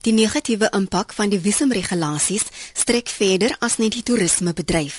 Die negatiewe impak van die visumregulasies strek verder as net die toerismebedryf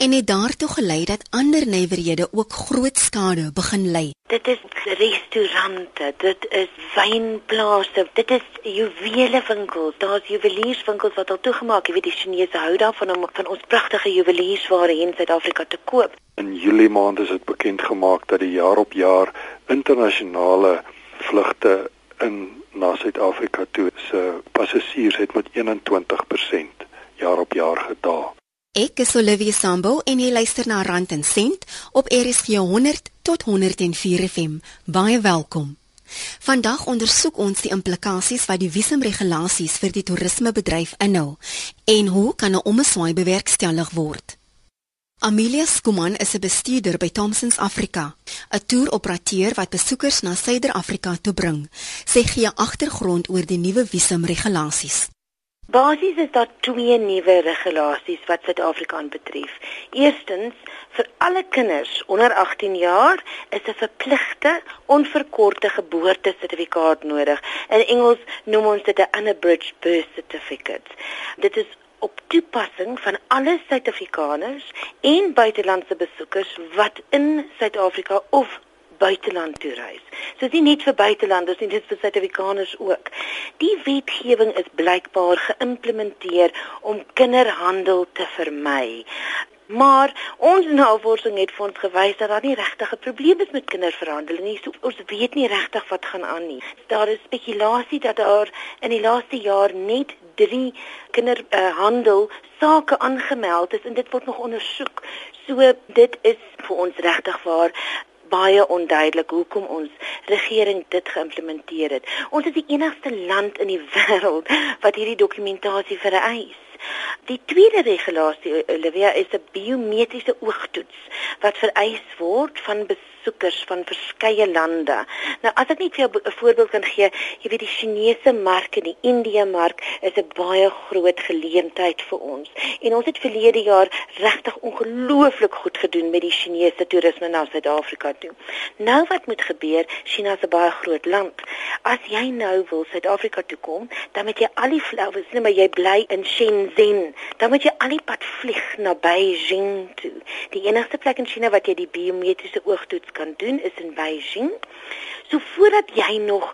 en het daartoe gelei dat ander nywerhede ook groot skade begin ly. Dit is restaurante, dit is wynplase, dit is juwelewinkels, daar's juwelierswinkels wat al toegemaak, jy weet die Chinese hou daarvan om van ons pragtige juweliersware in Suid-Afrika te koop. In Julie maand is dit bekend gemaak dat die jaar op jaar internasionale vlugte in na Suid-Afrika toe se passasiers het met 21% jaar op jaar gedaal. Ek is Olivia Sambo en jy luister na Rand en Sent op RSG 100 tot 104 FM. Baie welkom. Vandag ondersoek ons die implikasies wat die visumregulasies vir die toerismebedryf inhou en hoe kan 'n omswaai bewerkstellig word. Amelia Skuman is 'n bestuurder by Thomsons Afrika, 'n toeroperateur wat besoekers na Suider-Afrika toe bring. Sy gee agtergrond oor die nuwe visumregulasies. Basies is daar twee nuwe regulasies wat Suid-Afrika aanbetref. Eerstens, vir alle kinders onder 18 jaar is 'n verpligte onverkorte geboortesertifikaat nodig. In Engels noem ons dit 'n unabridged birth certificate. Dit is op toepassing van alle Suid-Afrikaners en buitelandse besoekers wat in Suid-Afrika of buiteland toe reis. So dis nie net vir buitelanders nie, dit is vir Suid-Afrikaners ook. Die wetgewing is blykbaar geïmplementeer om kinderhandel te vermy. Maar ons navorsing het vir ons gewys dat daar nie regtig 'n probleem is met kinderverhandeling nie. So, ons weet nie regtig wat gaan aan nie. Daar is spekulasie dat daar in die laaste jaar net 3 kinderhandel uh, sake aangemeld is en dit word nog ondersoek. So dit is vir ons regtig waar baie onduidelik hoekom ons regering dit geïmplementeer het. Ons is die enigste land in die wêreld wat hierdie dokumentasie vereis. Die tweede regulasie Olivia is 'n biometriese oogtoets wat vereis word van besoekers van verskeie lande. Nou as ek net vir jou 'n voorbeeld kan gee, jy weet die Chinese mark en die Indië mark is 'n baie groot geleentheid vir ons. En ons het verlede jaar regtig ongelooflik goed gedoen met die Chinese toerisme na Suid-Afrika toe. Nou wat moet gebeur? China is 'n baie groot land. As jy nou wil Suid-Afrika toe kom, dan moet jy al die flowers, nee maar jy bly in Shenzhen, dan moet jy al die pad vlieg na Beijing toe. Die enigste plek in China wat jy die biometriese oogtoets kan doen is in Beijing. So voordat jy nog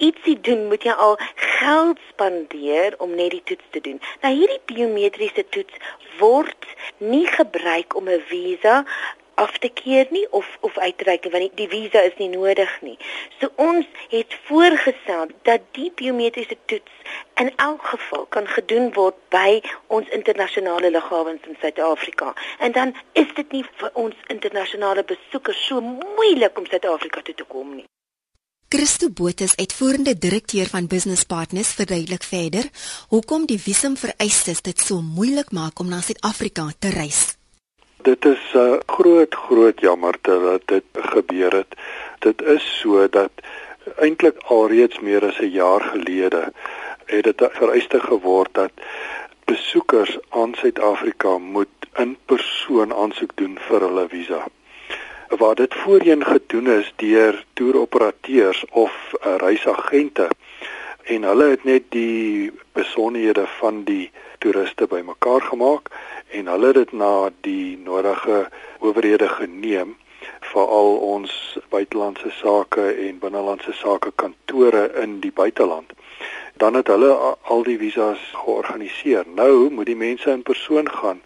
ietsie doen, moet jy al geld spandeer om net die toets te doen. Nou hierdie biometriese toets word nie gebruik om 'n visa af te keer nie of of uit te reik want die visa is nie nodig nie. So ons het voorgestel dat die biometriese toets in elk geval kan gedoen word by ons internasionale lughawens in Suid-Afrika. En dan is dit nie vir ons internasionale besoekers so moeilik om Suid-Afrika toe te kom nie. Christo Botus, uitvoerende direkteur van Business Partners, verduidelik verder hoekom die visum vereistes dit so moeilik maak om na Suid-Afrika te reis. Dit is 'n uh, groot groot jammerte dat dit gebeur het. Dit is so dat eintlik alreeds meer as 'n jaar gelede het dit vereiste geword dat besoekers aan Suid-Afrika moet in persoon aansoek doen vir hulle visa. Waar dit voorheen gedoen is deur toeroperateurs of uh, reisagente en hulle het net die besonderhede van die toeriste bymekaar gemaak en hulle het dit na die nodige owerhede geneem veral ons buitelandse sake en binnelandse sake kantore in die buiteland. Dan het hulle al die visas georganiseer. Nou moet die mense in persoon gaan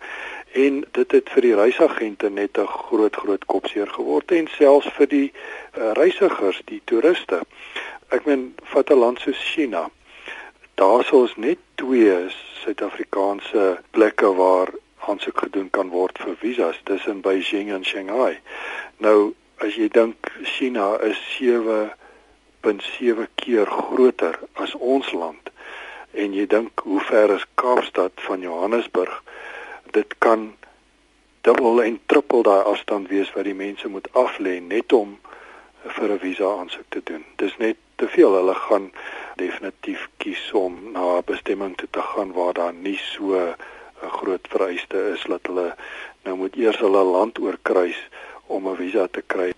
en dit het vir die reisagente net 'n groot groot kopseer geword en selfs vir die uh, reisigers die toeriste ek meen vat 'n land soos China daar sou ons net twee Suid-Afrikaanse plekke waar aansoek gedoen kan word vir visas tussen Beijing en Shanghai. Nou as jy dink China is 7.7 keer groter as ons land en jy dink hoe ver is Kaapstad van Johannesburg, dit kan dubbel en trippel daai afstand wees wat die mense moet aflê net om vir 'n visa aansoek te doen. Dis net te veel. Hulle gaan definitief kies om na 'n bestemming toe te gaan waar daar nie so 'n groot vereiste is dat hulle nou moet eers hulle land oorkruis om 'n visa te kry.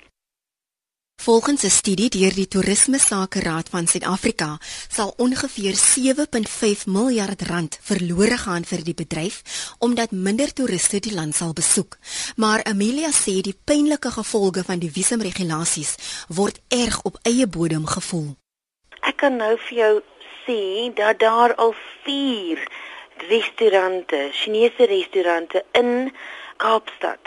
Volgens 'n studie deur die Toerisme Sake Raad van Suid-Afrika sal ongeveer 7.5 miljard rand verlore gaan vir die bedryf omdat minder toeriste die land sal besoek. Maar Amelia sê die pynlike gevolge van die visumregulasies word erg op eie bodem gevoel. Ek kan nou vir jou sê dat daar al 4 restaurante, Chinese restaurante in Kaapstad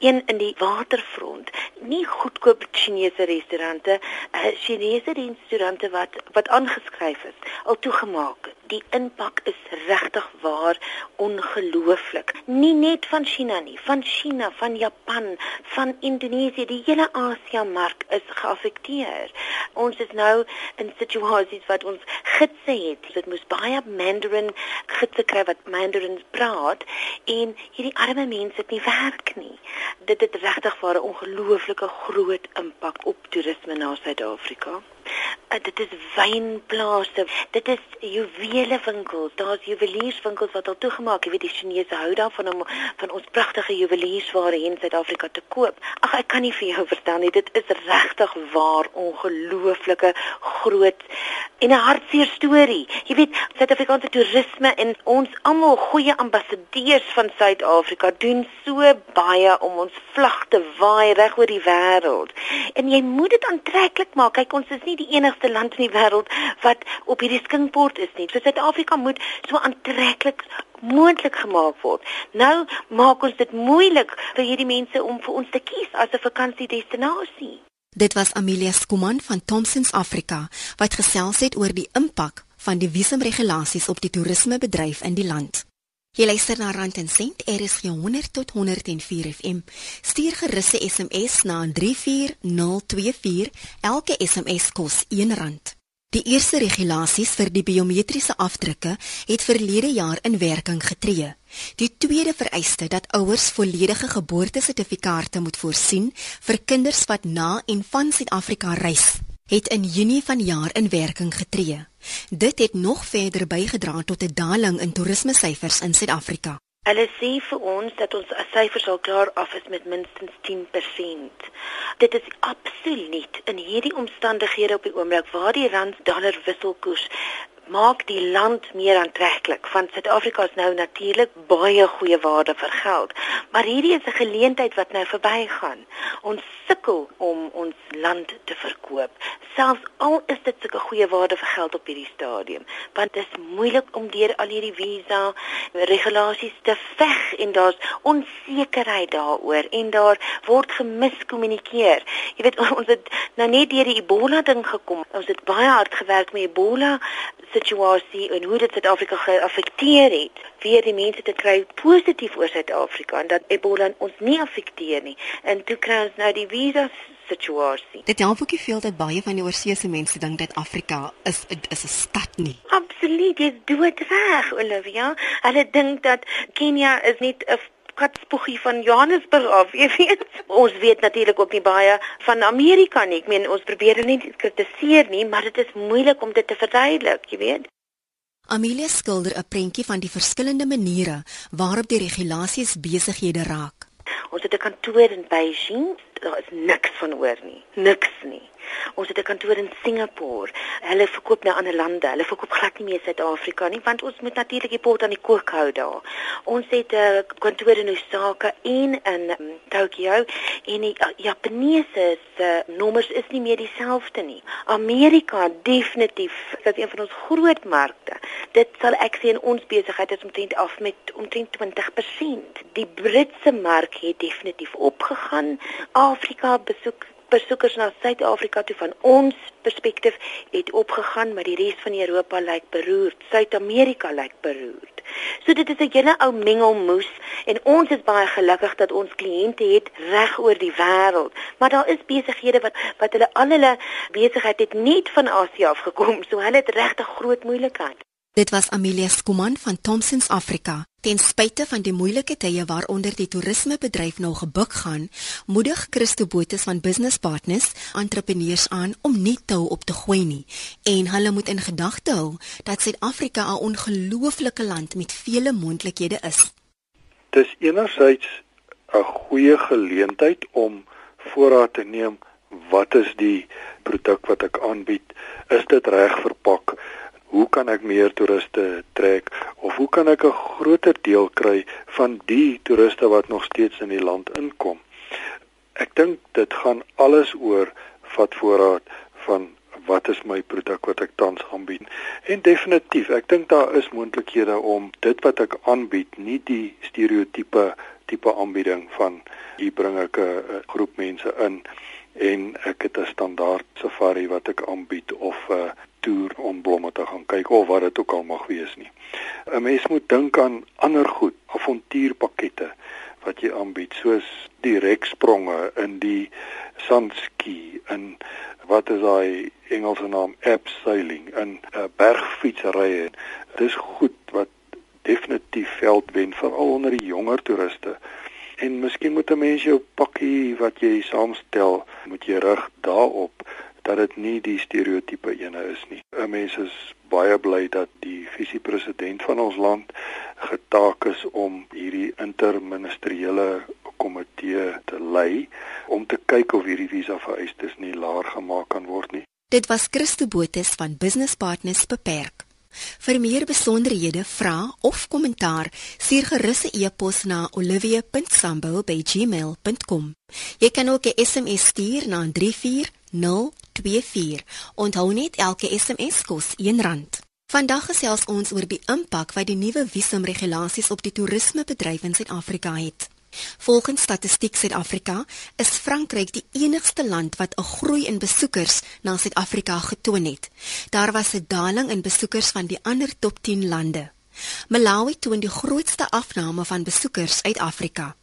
een in die waterfront nie goedkoop Chinese restaurante uh, Chinese restaurante wat wat aangeskryf is al toegemaak die impak is regtig waar ongelooflik. Nie net van China nie van China van Japan van Indonesië die hele Asia mark is geaffekteer. Ons is nou in situasies wat ons gidse het. Dit moes baie mandarin gidse kry wat mandarin praat en hierdie arme mense het nie werk nie dit het regtig 'n ongelooflike groot impak op toerisme na Suid-Afrika. Uh, dit is wynplase, dit is juwelewinkels, daar's juwelierswinkels wat al toegemaak, jy weet die Chinese hou daarvan om van ons pragtige juweliersware in Suid-Afrika te koop. Ag ek kan nie vir jou verstaan nie, dit is regtig waar ongelooflike groot en 'n hartseer storie. Jy weet, Suid-Afrikaanse toerisme en ons almal goeie ambassadeurs van Suid-Afrika doen so baie om ons vlag te waai reg oor die wêreld. En jy moet dit aantreklik maak. Kyk, ons is nie die enigste land in die wêreld wat op hierdie skinkbord is nie. So Suid-Afrika moet so aantreklik moontlik gemaak word. Nou maak ons dit moeilik vir hierdie mense om vir ons te kies as 'n vakansiedestinasie. Dit was Amelia Skuman van Thomsons Afrika wat gesels het oor die impak van die visumregulasies op die toerismebedryf in die land. Jy luister na Rand en Sent, RSG 100 tot 104 FM. Stuur gerus 'n SMS na 34024. Elke SMS kos R1. Die eerste regulasies vir die biometriese afdrukke het verlede jaar in werking getree. Die tweede vereiste dat ouers volledige geboortesertifikate moet voorsien vir kinders wat na en van Suid-Afrika reis het in Junie vanjaar in werking getree. Dit het nog verder bygedra tot 'n daling in toerisme syfers in Suid-Afrika. Hulle sê vir ons dat ons syfers al klaar af is met minstens 10%. Dit is absoluut in hierdie omstandighede op die oomblik waar die rand dollar wisselkoers maak die land meer aantreklik want Suid-Afrika is nou natuurlik baie goeie waarde vir geld. Maar hierdie is 'n geleentheid wat nou verbygaan. Ons sukkel om ons land te verkoop selfs al is dit sulke goeie waarde vir geld op hierdie stadium want dit is moeilik om deur al hierdie visa regulasies te veg en daar's onsekerheid daaroor en daar word gemiskommunikeer. Jy weet ons het nou net deur die Ebola ding gekom. Ons het baie hard gewerk met Ebola situasie en hoe dit Suid-Afrika geaffekteer het, weer die mense te kry positief oor Suid-Afrika en dat Ebola ons nie affekteer nie. En toe kry ons nou die visa situasie. Dit help ook nie veel dat baie van die oorseese mense dink dat Afrika is is 'n stad nie. Absoluut, jy doen reg, Olivia. Hulle dink dat Kenia is net 'n katspoegie van Johannesburg af. Jy weet, ons weet natuurlik ook nie baie van Amerika nie. Ek meen ons probeer hulle nie kritiseer nie, maar dit is moeilik om dit te verduidelik, jy weet. Amelia skilder 'n prentjie van die verskillende maniere waarop die regulasies besighede raak. Ons het 'n kantoor in Beijing, daar is niks van oor nie. Niks nie. Ons het 'n kantoor in Singapore. Hulle verkoop na ander lande. Hulle verkoop glad nie meer Suid-Afrika nie, want ons moet natuurlik die pot aan die kook hou daar. Ons het 'n kantoor in Osaka en in um, Tokyo en die uh, Japaneese se uh, nommers is nie meer dieselfde nie. Amerika definitief, dit is een van ons groot markte. Dit sal ek sê in ons besigheid is omtrent af met omtrent 20%. Die Britse mark het definitief opgegaan. Afrika besoek besoekers na Suid-Afrika toe van ons perspektief het opgegaan, maar die res van Europa lyk beroerd. Suid-Amerika lyk beroerd. So dit is 'n hele ou mengelmoes en ons is baie gelukkig dat ons kliënte het reg oor die wêreld. Maar daar is besighede wat wat hulle al hulle besigheid het net van Asië af gekom, so hulle het regtig groot moeilikheid. Dit was Amelia Skuman van Thomsons Afrika. Ten spyte van die moeilike tye waaronder die toerismebedryf nou gebuk gaan, moedig Christo Botes van Business Partners entrepreneurs aan om nie tou op te gooi nie en hulle moet in gedagte hou dat Suid-Afrika 'n ongelooflike land met vele moontlikhede is. Dis enerzijds 'n goeie geleentheid om voorraad te neem wat is die produk wat ek aanbied? Is dit reg verpak? Hoe kan ek meer toeriste trek of hoe kan ek 'n groter deel kry van die toeriste wat nog steeds in die land inkom? Ek dink dit gaan alles oor vat voorraad van wat is my produk wat ek tans aanbied. En definitief, ek dink daar is moontlikhede om dit wat ek aanbied, nie die stereotipe tipe aanbieding van hier bring ek 'n groep mense in en ek het 'n standaard safari wat ek aanbied of 'n toer om blomme te gaan kyk of wat dit ook al mag wees nie. 'n Mens moet dink aan ander goed, avontuurpakkette wat jy aanbied, soos direk spronge in die sandski en wat is daai Engelse naam abseiling in 'n uh, bergfietsrye. Dis goed wat definitief veld wen veral onder die jonger toeriste. En miskien moet 'n mens jou pakkie wat jy saamstel, moet jy rig daarop dat dit nie die stereotipe ene is nie. 'n Mens is baie bly dat die visiepresident van ons land getaak is om hierdie interministeriële komitee te lei om te kyk of hierdie visa vereistes nie laer gemaak kan word nie. Dit was Christo Botes van Business Partners Beperk. Vir meer besonderhede, vra of kommentaar, stuur gerus 'n e-pos na olivia.sambo@gmail.com. Jy kan ook 'n SMS stuur na 34024. Onthou net elke SMS kos R1. Vandag gesels ons oor die impak wat die nuwe visumregulasies op die toerismebedryf in Suid-Afrika het. Volgens Statistiek Suid-Afrika is Frankryk die enigste land wat 'n groei in besoekers na Suid-Afrika getoon het. Daar was 'n daling in besoekers van die ander top 10 lande. Malawi toon die grootste afname van besoekers uit Afrika.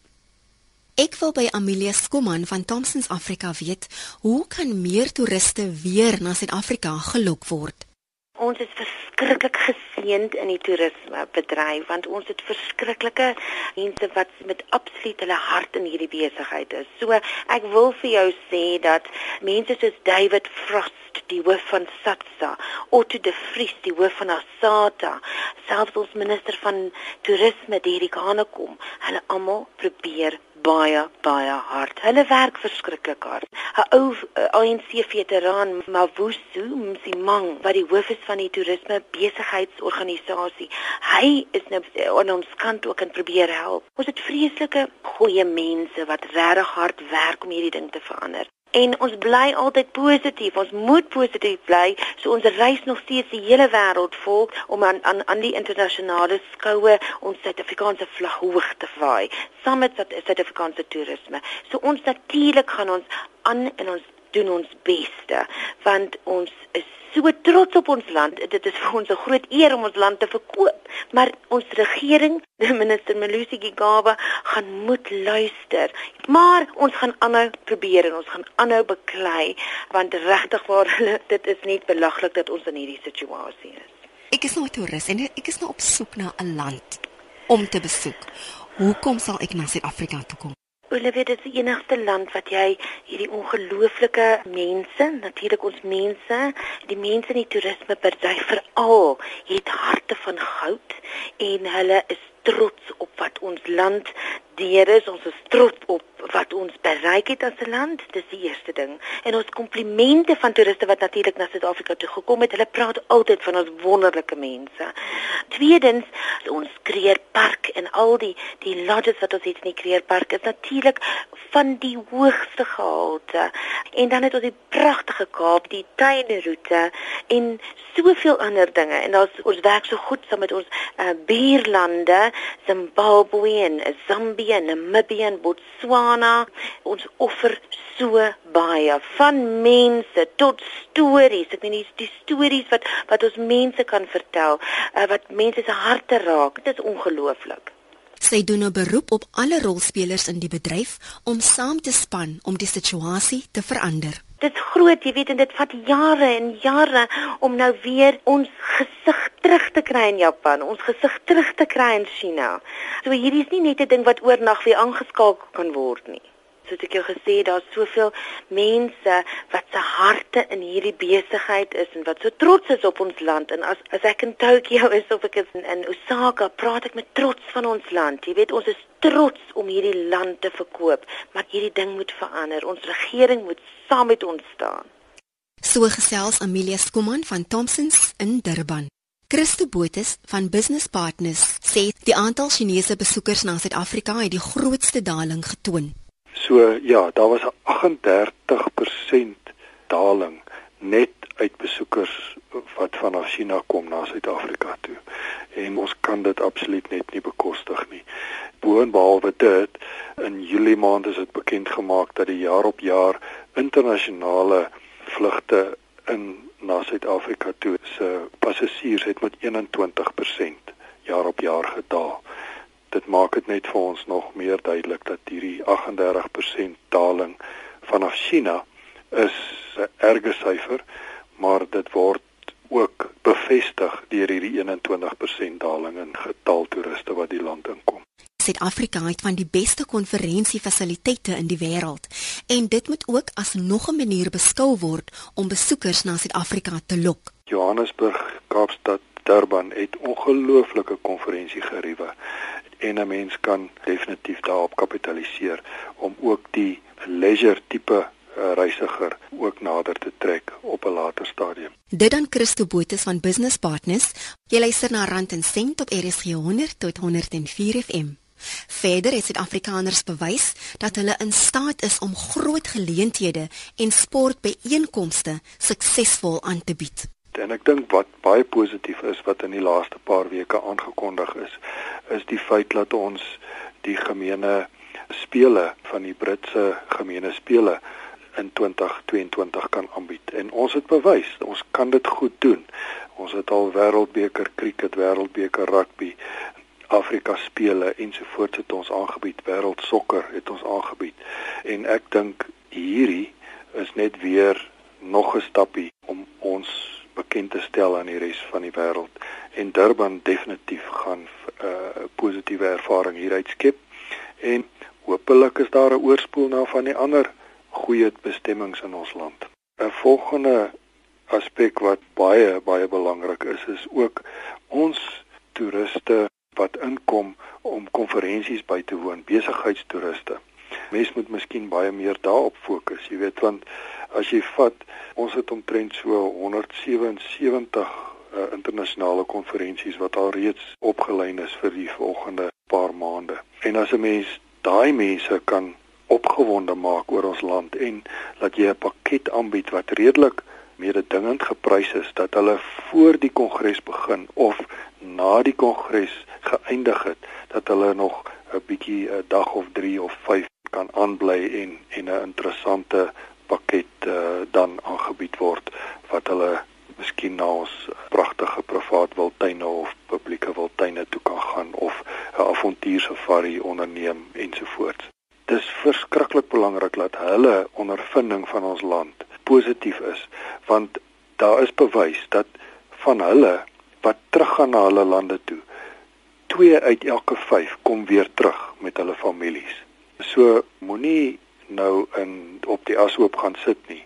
Ek wil by Amelia Skuman van Thomsons Afrika weet, hoe kan meer toeriste weer na Suid-Afrika gelok word? Ons is verskriklik geseënd in die toerismebedryf want ons het verskriklike mense wat met absoluut hulle hart in hierdie besigheid is. So ek wil vir jou sê dat mense soos David Frost die hoof van SATSA, Otto de Vries die hoof van Asata, selfs ons minister van toerisme, Derek Hanekom, hulle almal probeer baie baie hard. Hulle werk verskriklik hard. 'n Ou uh, ANC veteraan Mavusu Msimang wat die hoof is van die toerisme besigheidsorganisasie. Hy is nou aan ons kant ook en probeer help. Ons het vreeslike goeie mense wat regtig hard werk om hierdie ding te verander. En ons bly altyd positief. Ons moet positief bly. So ons reis nog steeds die hele wêreld vol om aan aan aan die internasionale skoue ons Suid-Afrikaanse vlag hoog te vaai. Saam met Suid-Afrikaanse toerisme. So ons natuurlik gaan ons aan en ons doen ons beste want ons is so trots op ons land. Dit is vir ons 'n groot eer om ons land te verkoop. Maar ons regering, minister Melusi Gigaba, gaan moet luister. Maar ons gaan aanhou probeer en ons gaan aanhou beklei want regtig waar hulle dit is net belaglik dat ons in hierdie situasie is. Ek is nou 'n toerist en ek is nou op soek na 'n land om te besoek. Hoekom sal ek na Suid-Afrika toe kom? Olivia, dit is die enigste land wat jy hierdie ongelooflike mense, natuurlik ons mense, die mense in die toerisme bedryf veral het harte van goud en hulle is trots op wat ons land deur is. Ons is trots op wat ons bereik het as 'n land. Dis die eerste ding. En ons komplimente van toeriste wat natuurlik na Suid-Afrika toe gekom het. Hulle praat altyd van ons wonderlike mense. Tweedens, ons kreerpark en al die die lodges wat ons het in die kreerpark is natuurlik van die hoogste gehalte. En dan het ons die pragtige Kaap, die tuinroete en soveel ander dinge. En daar's ons werk so goed saam met ons uh, buurlande, Zimbabwe en Zambia Namibië, Namibië, Botswana. Ons offer so baie van mense tot stories. Ek meen die, die stories wat wat ons mense kan vertel, uh, wat mense se harte raak. Dit is ongelooflik. Sy doen 'n beroep op alle rolspelers in die bedryf om saam te span om die situasie te verander dit groot, jy weet, en dit vat jare en jare om nou weer ons gesig terug te kry in Japan, ons gesig terug te kry in China. So hierdie is nie net 'n ding wat oornag weer aangeskakel kan word nie. Soos ek jou gesê het, daar's soveel mense wat se harte in hierdie besigheid is en wat so trots is op ons land en as as ek in Tokio is of ek is in, in Osaka, praat ek met trots van ons land. Jy weet, ons is trots om hierdie land te verkoop, maar hierdie ding moet verander. Ons regering moet saam met ons staan. So gesels Amelia Skuman van Thompsons in Durban. Christo Botes van Business Partners sê die aantal Chinese besoekers na Suid-Afrika het die grootste daling getoon. So ja, daar was 'n 38% daling net uit besoekers wat vanaf China kom na Suid-Afrika toe. En ons kan dit absoluut net nie bekostig nie. Boonbehalwe dit, in Julie maand is dit bekend gemaak dat die jaar op jaar internasionale vlugte in na Suid-Afrika toe se passasiers het met 21% jaar op jaar gedaal. Dit maak dit net vir ons nog meer duidelik dat hierdie 38% daling vanaf China is 'n erge syfer, maar dit word ook bevestig deur hierdie 21% daling in getal toeriste wat die land inkom. Suid-Afrika het van die beste konferensiefasiliteite in die wêreld en dit moet ook as nog 'n manier beskou word om besoekers na Suid-Afrika te lok. Johannesburg, Kaapstad, Durban het ongelooflike konferensiegeriewe en 'n mens kan definitief daarop kapitaliseer om ook die leisure tipe uh, reisiger ook nader te trek op 'n later stadium. Dit dan Christo Botes van Business Partners. Jy luister na Rand en Sent op RSG 100 tot 104 FM. Verder het Suid-Afrikaners bewys dat hulle in staat is om groot geleenthede en sportbyeenkomste suksesvol aan te bied. En ek dink wat baie positief is wat in die laaste paar weke aangekondig is, is die feit dat ons die gemeene spele van die Britse gemeene spele in 2022 kan aanbied. En ons het bewys, ons kan dit goed doen. Ons het al wêreldbeker krieket, wêreldbeker rugby, Afrika spele ensovoorts het ons aangebied, wêreld sokker het ons aangebied. En ek dink hierdie is net weer nog 'n stappie om ons bekend te stel aan die res van die wêreld. En Durban definitief gaan 'n uh, positiewe ervaring hieruit skep en hopelik is daar 'n oorspoel na van die ander goeie bestemmings in ons land. 'n Volgende aspek wat baie baie belangrik is is ook ons toeriste wat inkom om konferensies by te woon, besigheidstoeriste. Mens moet miskien baie meer daarop fokus, jy weet want as jy vat, ons het omtrent so 177 uh, internasionale konferensies wat al reeds opgelyn is vir die volgende paar maande. En as 'n mens daai mense kan opgewonde maak oor ons land en dat jy 'n pakket aanbied wat redelik mededingend geprys is dat hulle voor die kongres begin of na die kongres geëindig het dat hulle nog 'n bietjie 'n dag of 3 of 5 kan aanbly en en 'n interessante pakket uh, dan aangebied word wat hulle miskien na ons pragtige privaat wildtuine of publieke wildtuine toe kan gaan of 'n avontuursafari onderneem ensovoorts. Dis verskriklik belangrik dat hulle ondervinding van ons land positief is want daar is bewys dat van hulle wat teruggaan na hulle lande toe 2 uit elke 5 kom weer terug met hulle families. So moenie nou in op die ashoop gaan sit nie.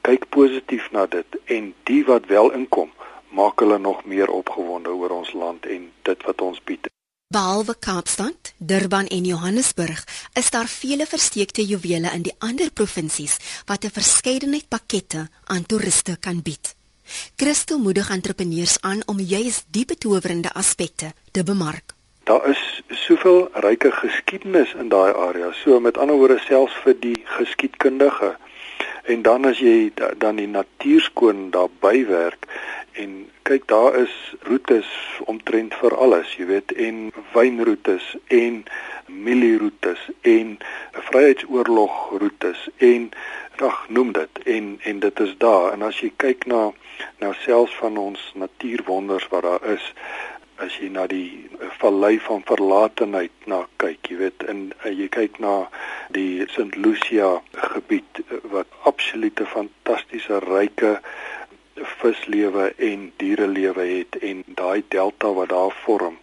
Kyk positief na dit en die wat wel inkom, maak hulle nog meer opgewonde oor ons land en dit wat ons bied. Behalwe Kaapstad, Durban en Johannesburg, is daar vele versteekte juwele in die ander provinsies wat 'n verskeidenheid pakkette aan toeriste kan bied. Christo moedig entrepreneurs aan om juis die betowerende aspekte te bemark. Daar is soveel ryke geskiedenis in daai area. So met ander woorde selfs vir die geskiedkundige. En dan as jy dan die natuurskoon daar bywerk en kyk daar is roetes omtrent vir alles, jy weet, en wynroetes en mielieroetes en vryheidsoorlog roetes en ag noem dit en en dit is daar en as jy kyk na nou selfs van ons natuurwonders wat daar is as jy na die vallei van verlatenheid na kyk jy weet en uh, jy kyk na die St Lucia gebied wat absolute fantastiese ryke vislewe en dierelewe het en daai delta wat daar vorm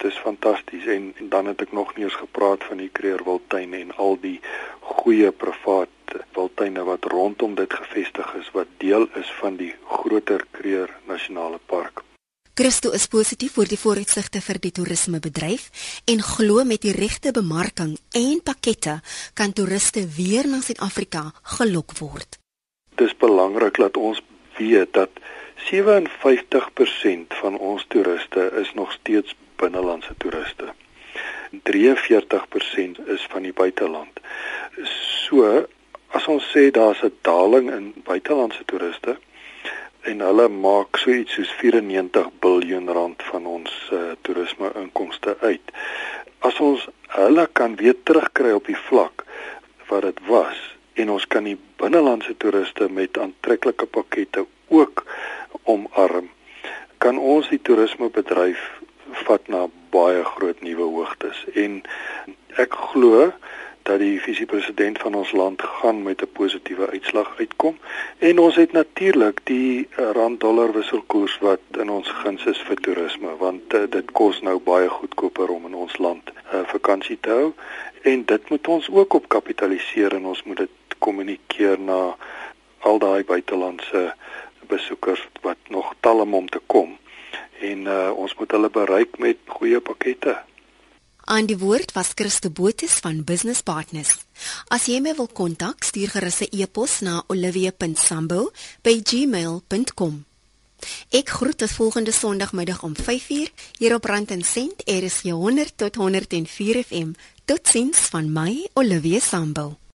dis fantasties en, en dan het ek nog nie eens gepraat van die Kreerwiltuin en al die goeie privaat wildtuine wat rondom dit gevestig is wat deel is van die groter Kreer Nasionale Park. Christo is positief oor die vooruitsigte vir die toerismebedryf en glo met die regte bemarking en pakkette kan toeriste weer na Suid-Afrika gelok word. Dit is belangrik dat ons weet dat 57% van ons toeriste is nog steeds binnelandse toeriste. 43% is van die buiteland. So, as ons sê daar's 'n daling in buitelandse toeriste en hulle maak so iets soos 94 miljard rand van ons uh, toerisme inkomste uit. As ons hulle kan weer terugkry op die vlak wat dit was en ons kan die binnelandse toeriste met aantreklike pakkette ook omarm, kan ons die toerismebedryf vat na baie groot nuwe hoogtes en ek glo dat die visiepresident van ons land gaan met 'n positiewe uitslag uitkom. En ons het natuurlik die eh, rand-dollar wisselkoers wat in ons guns is vir toerisme want uh, dit kos nou baie goedkoper om in ons land uh, eh, vakansie te hou. En dit moet ons ook op kapitaliseer en ons moet dit kommunikeer na al daai buitelandse besoekers wat nog talle om te kom. En uh, ons moet hulle bereik met goeie pakkette. Aan die woord was Christo Botes van Business Partners. As jy my wil kontak, stuur gerus 'n e-pos na olivia.sambo@gmail.com. Ek groet tot volgende Sondagmiddag om 5uur hier op Rand en Sent, RSG 100 tot 104 FM. Totsiens van my, Olivia Sambo.